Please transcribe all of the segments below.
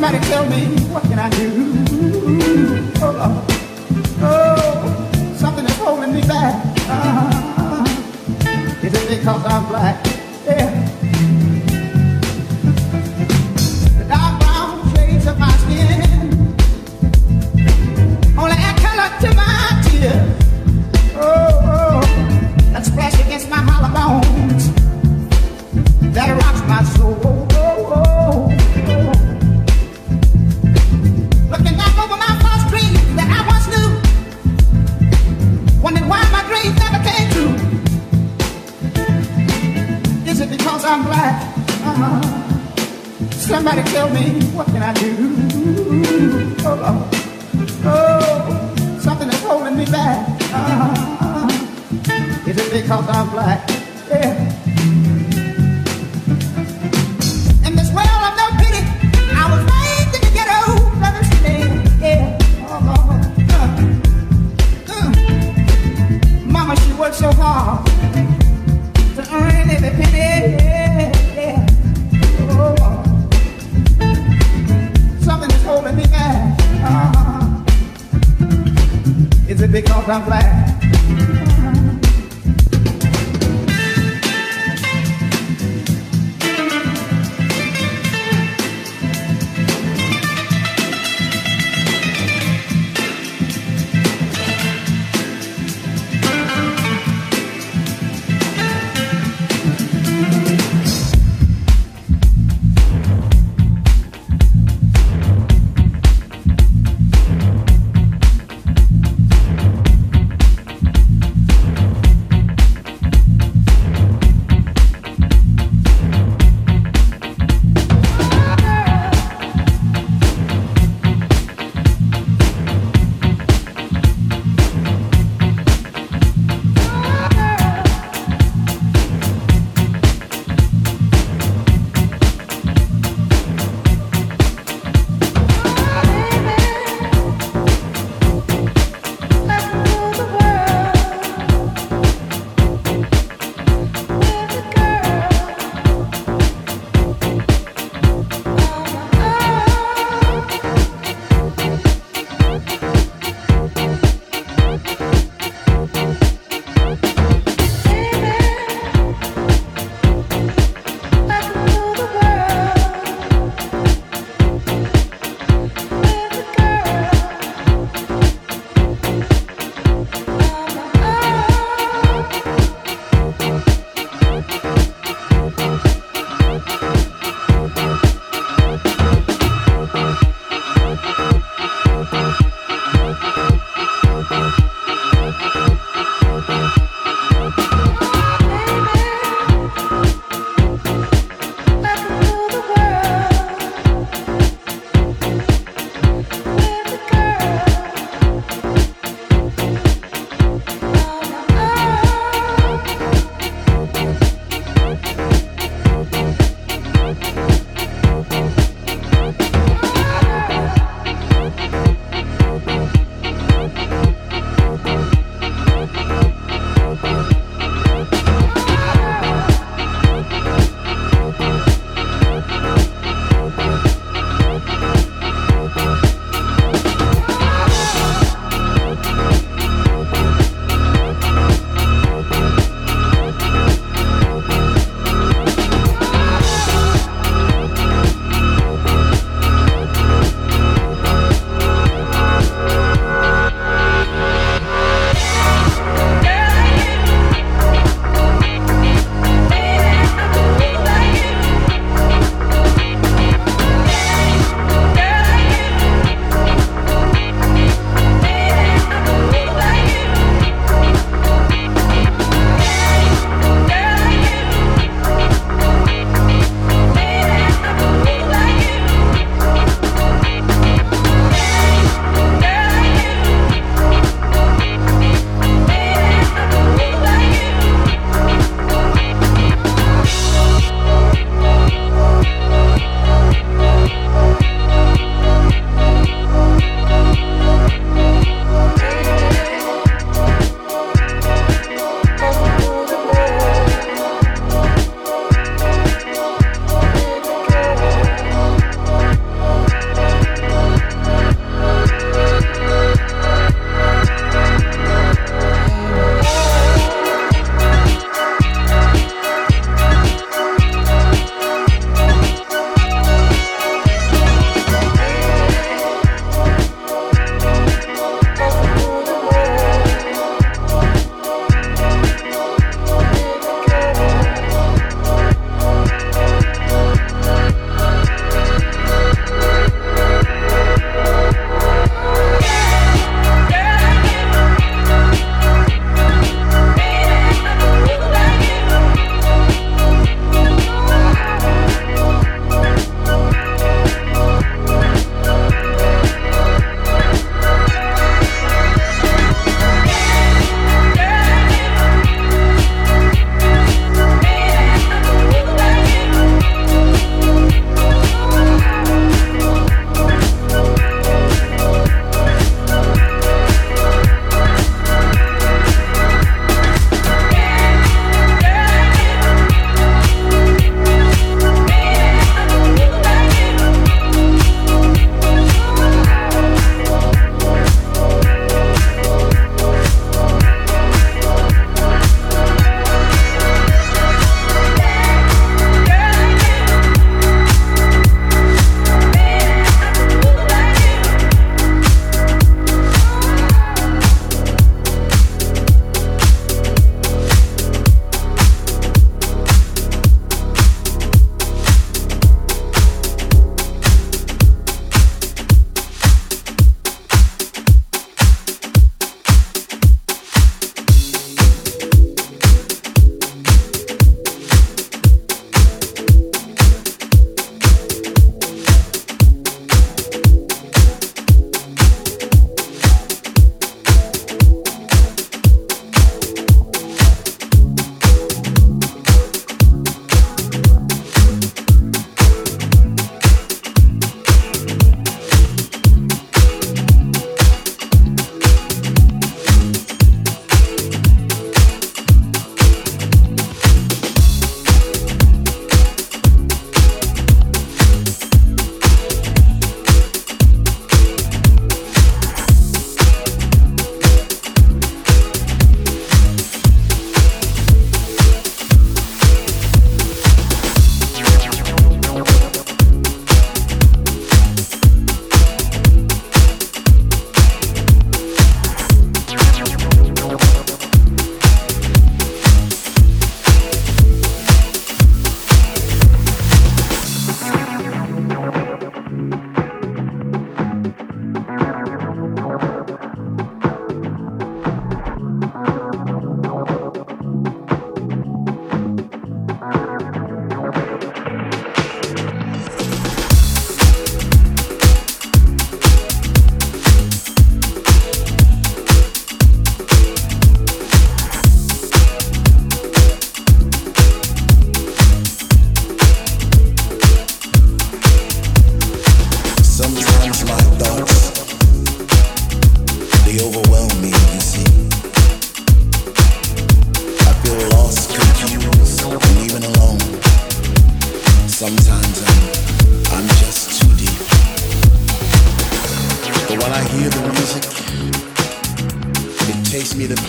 Somebody tell me what can I do?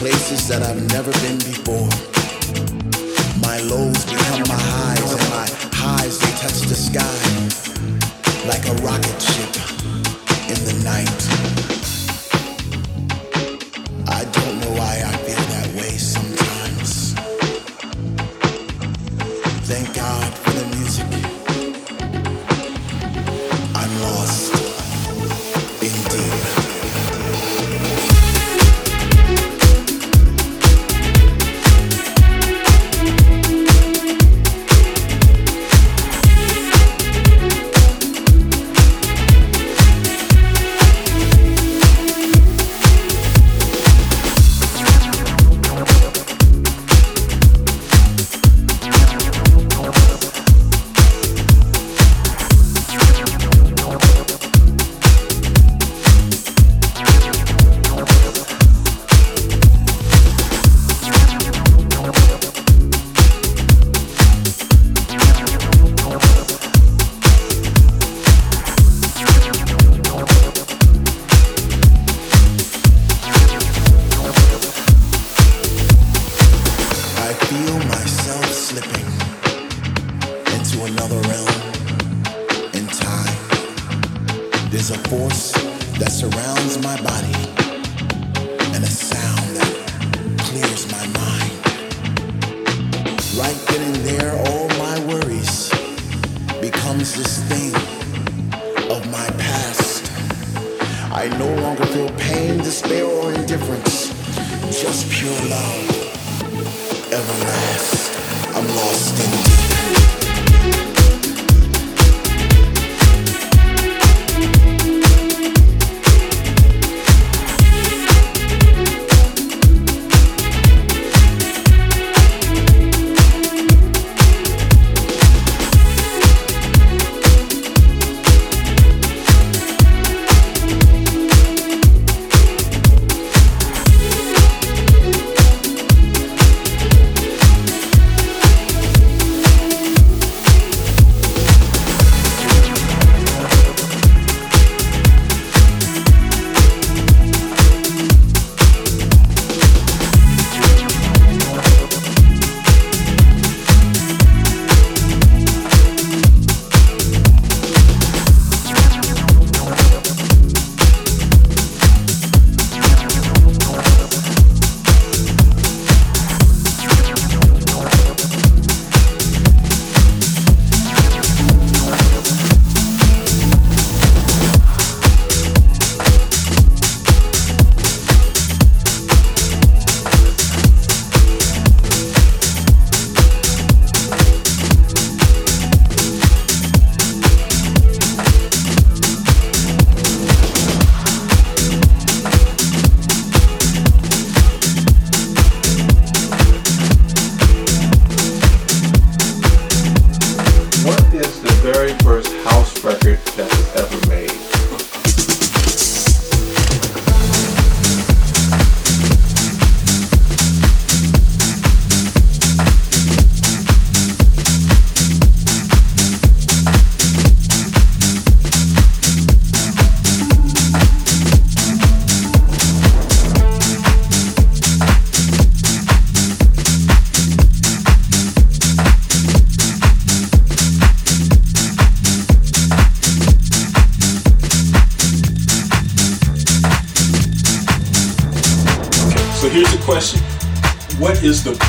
places that I've never been before. My lows become my highs, and my highs they touch the sky.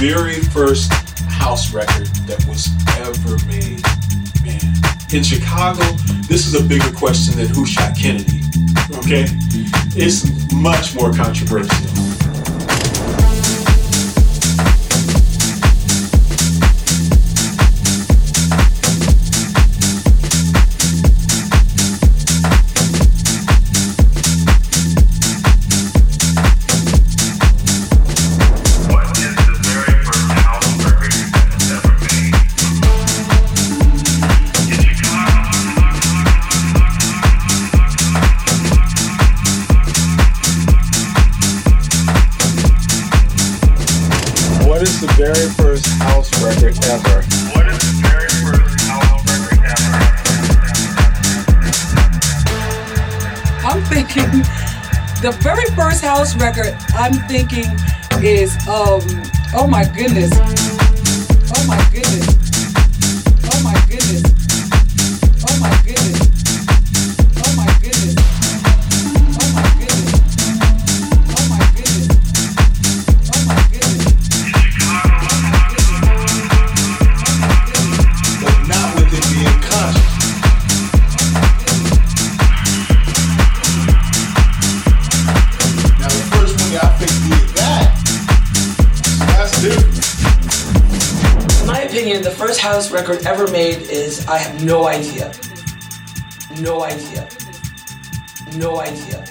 Very first house record that was ever made. Man, in Chicago, this is a bigger question than who shot Kennedy. Okay? It's much more controversial. I'm thinking is um oh my goodness. I have no idea. No idea. No idea.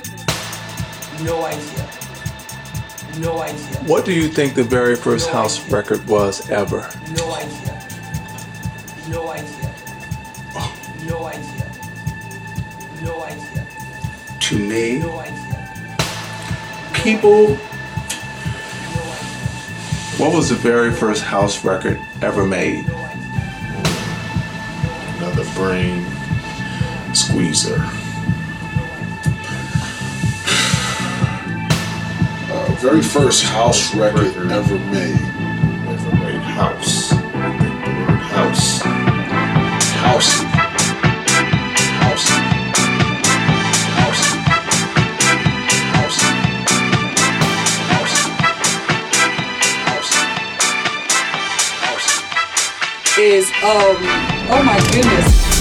No idea. No idea. What do you think the very first No house idea. record was ever? No idea. No idea. No idea. No idea. To me, No idea. people, No idea. what was the very first house record ever made? No brain squeezer. Uh, very first house record ever made. Ever made house. I think the word house. Housey. Housey. Housey. Housey. Housey. Housey. Housey. is um oh my goodness.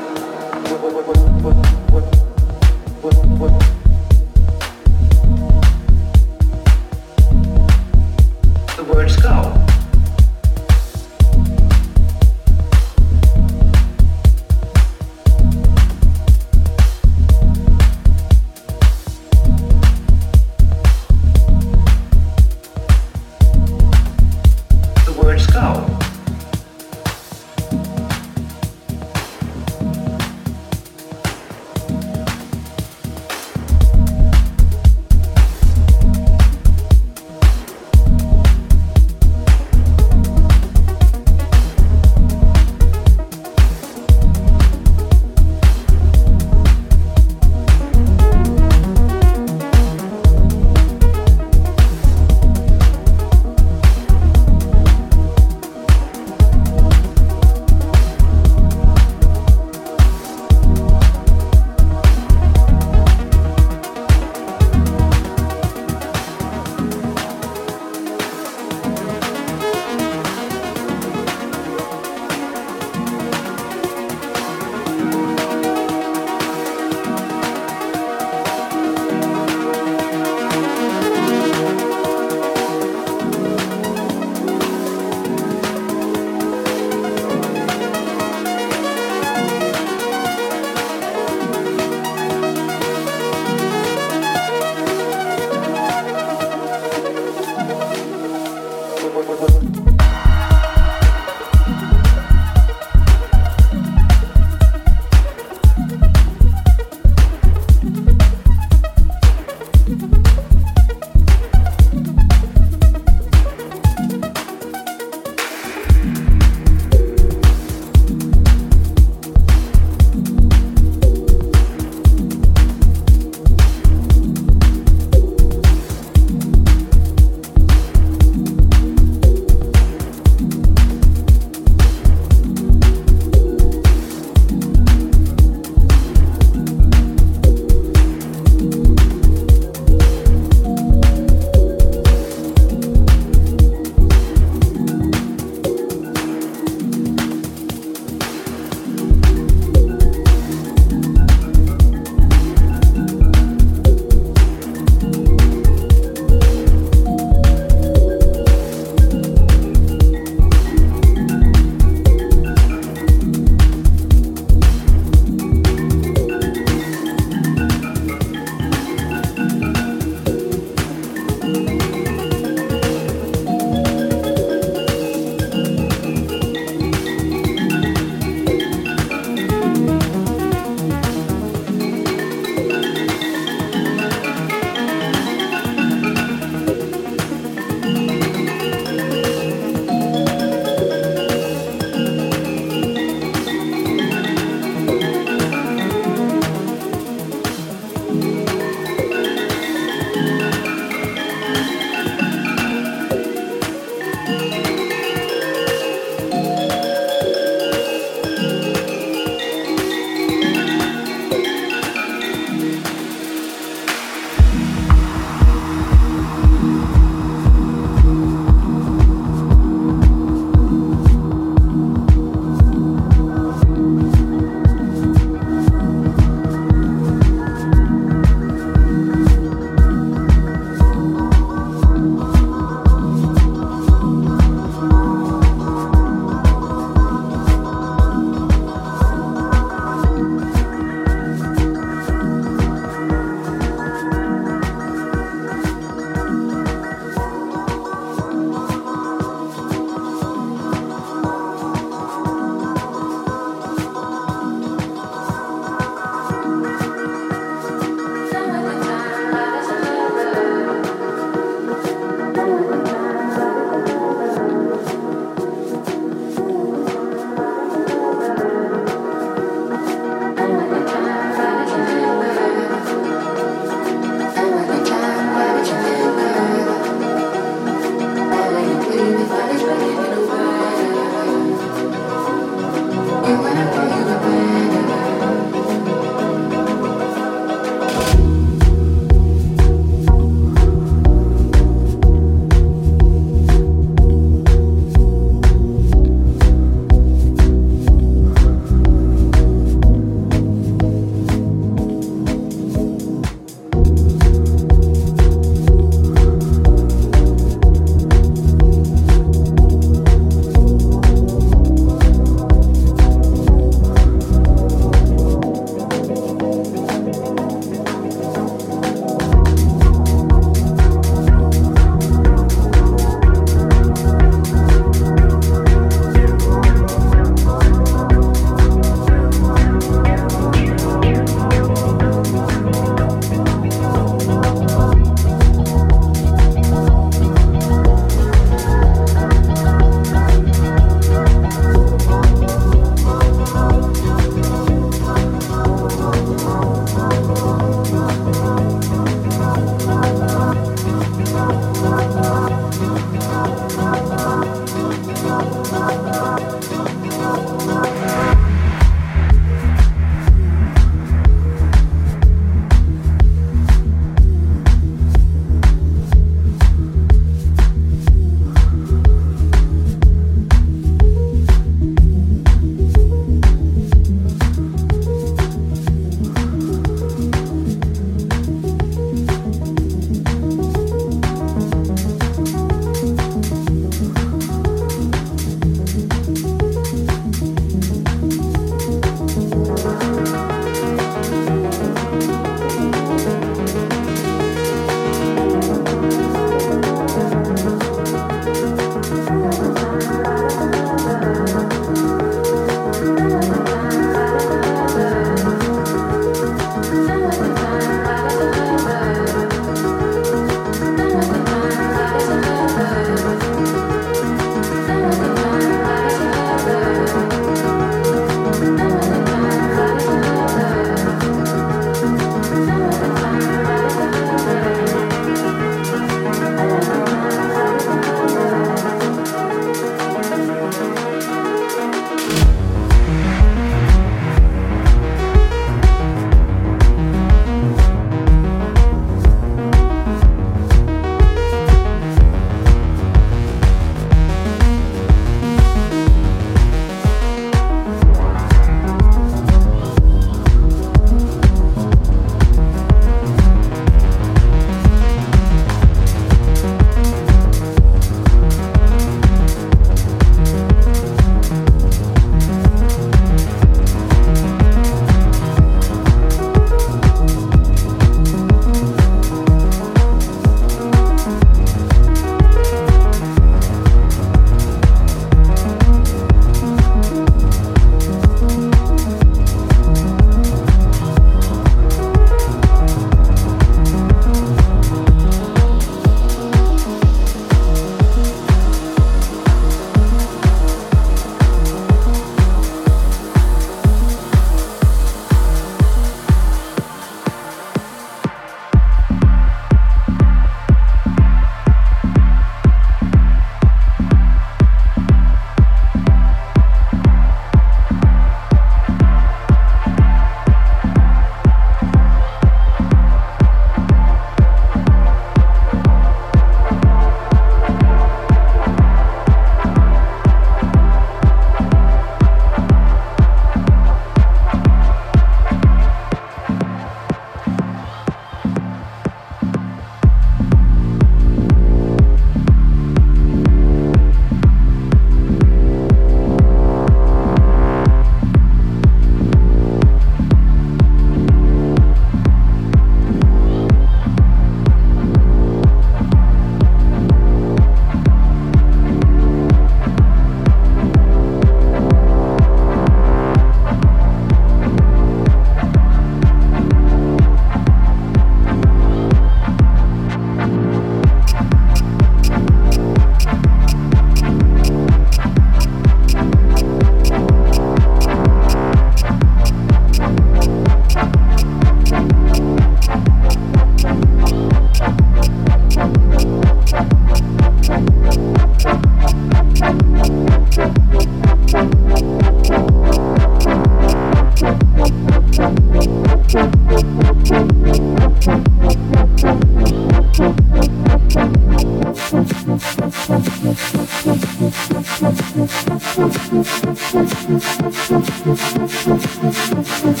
Thank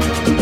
Thank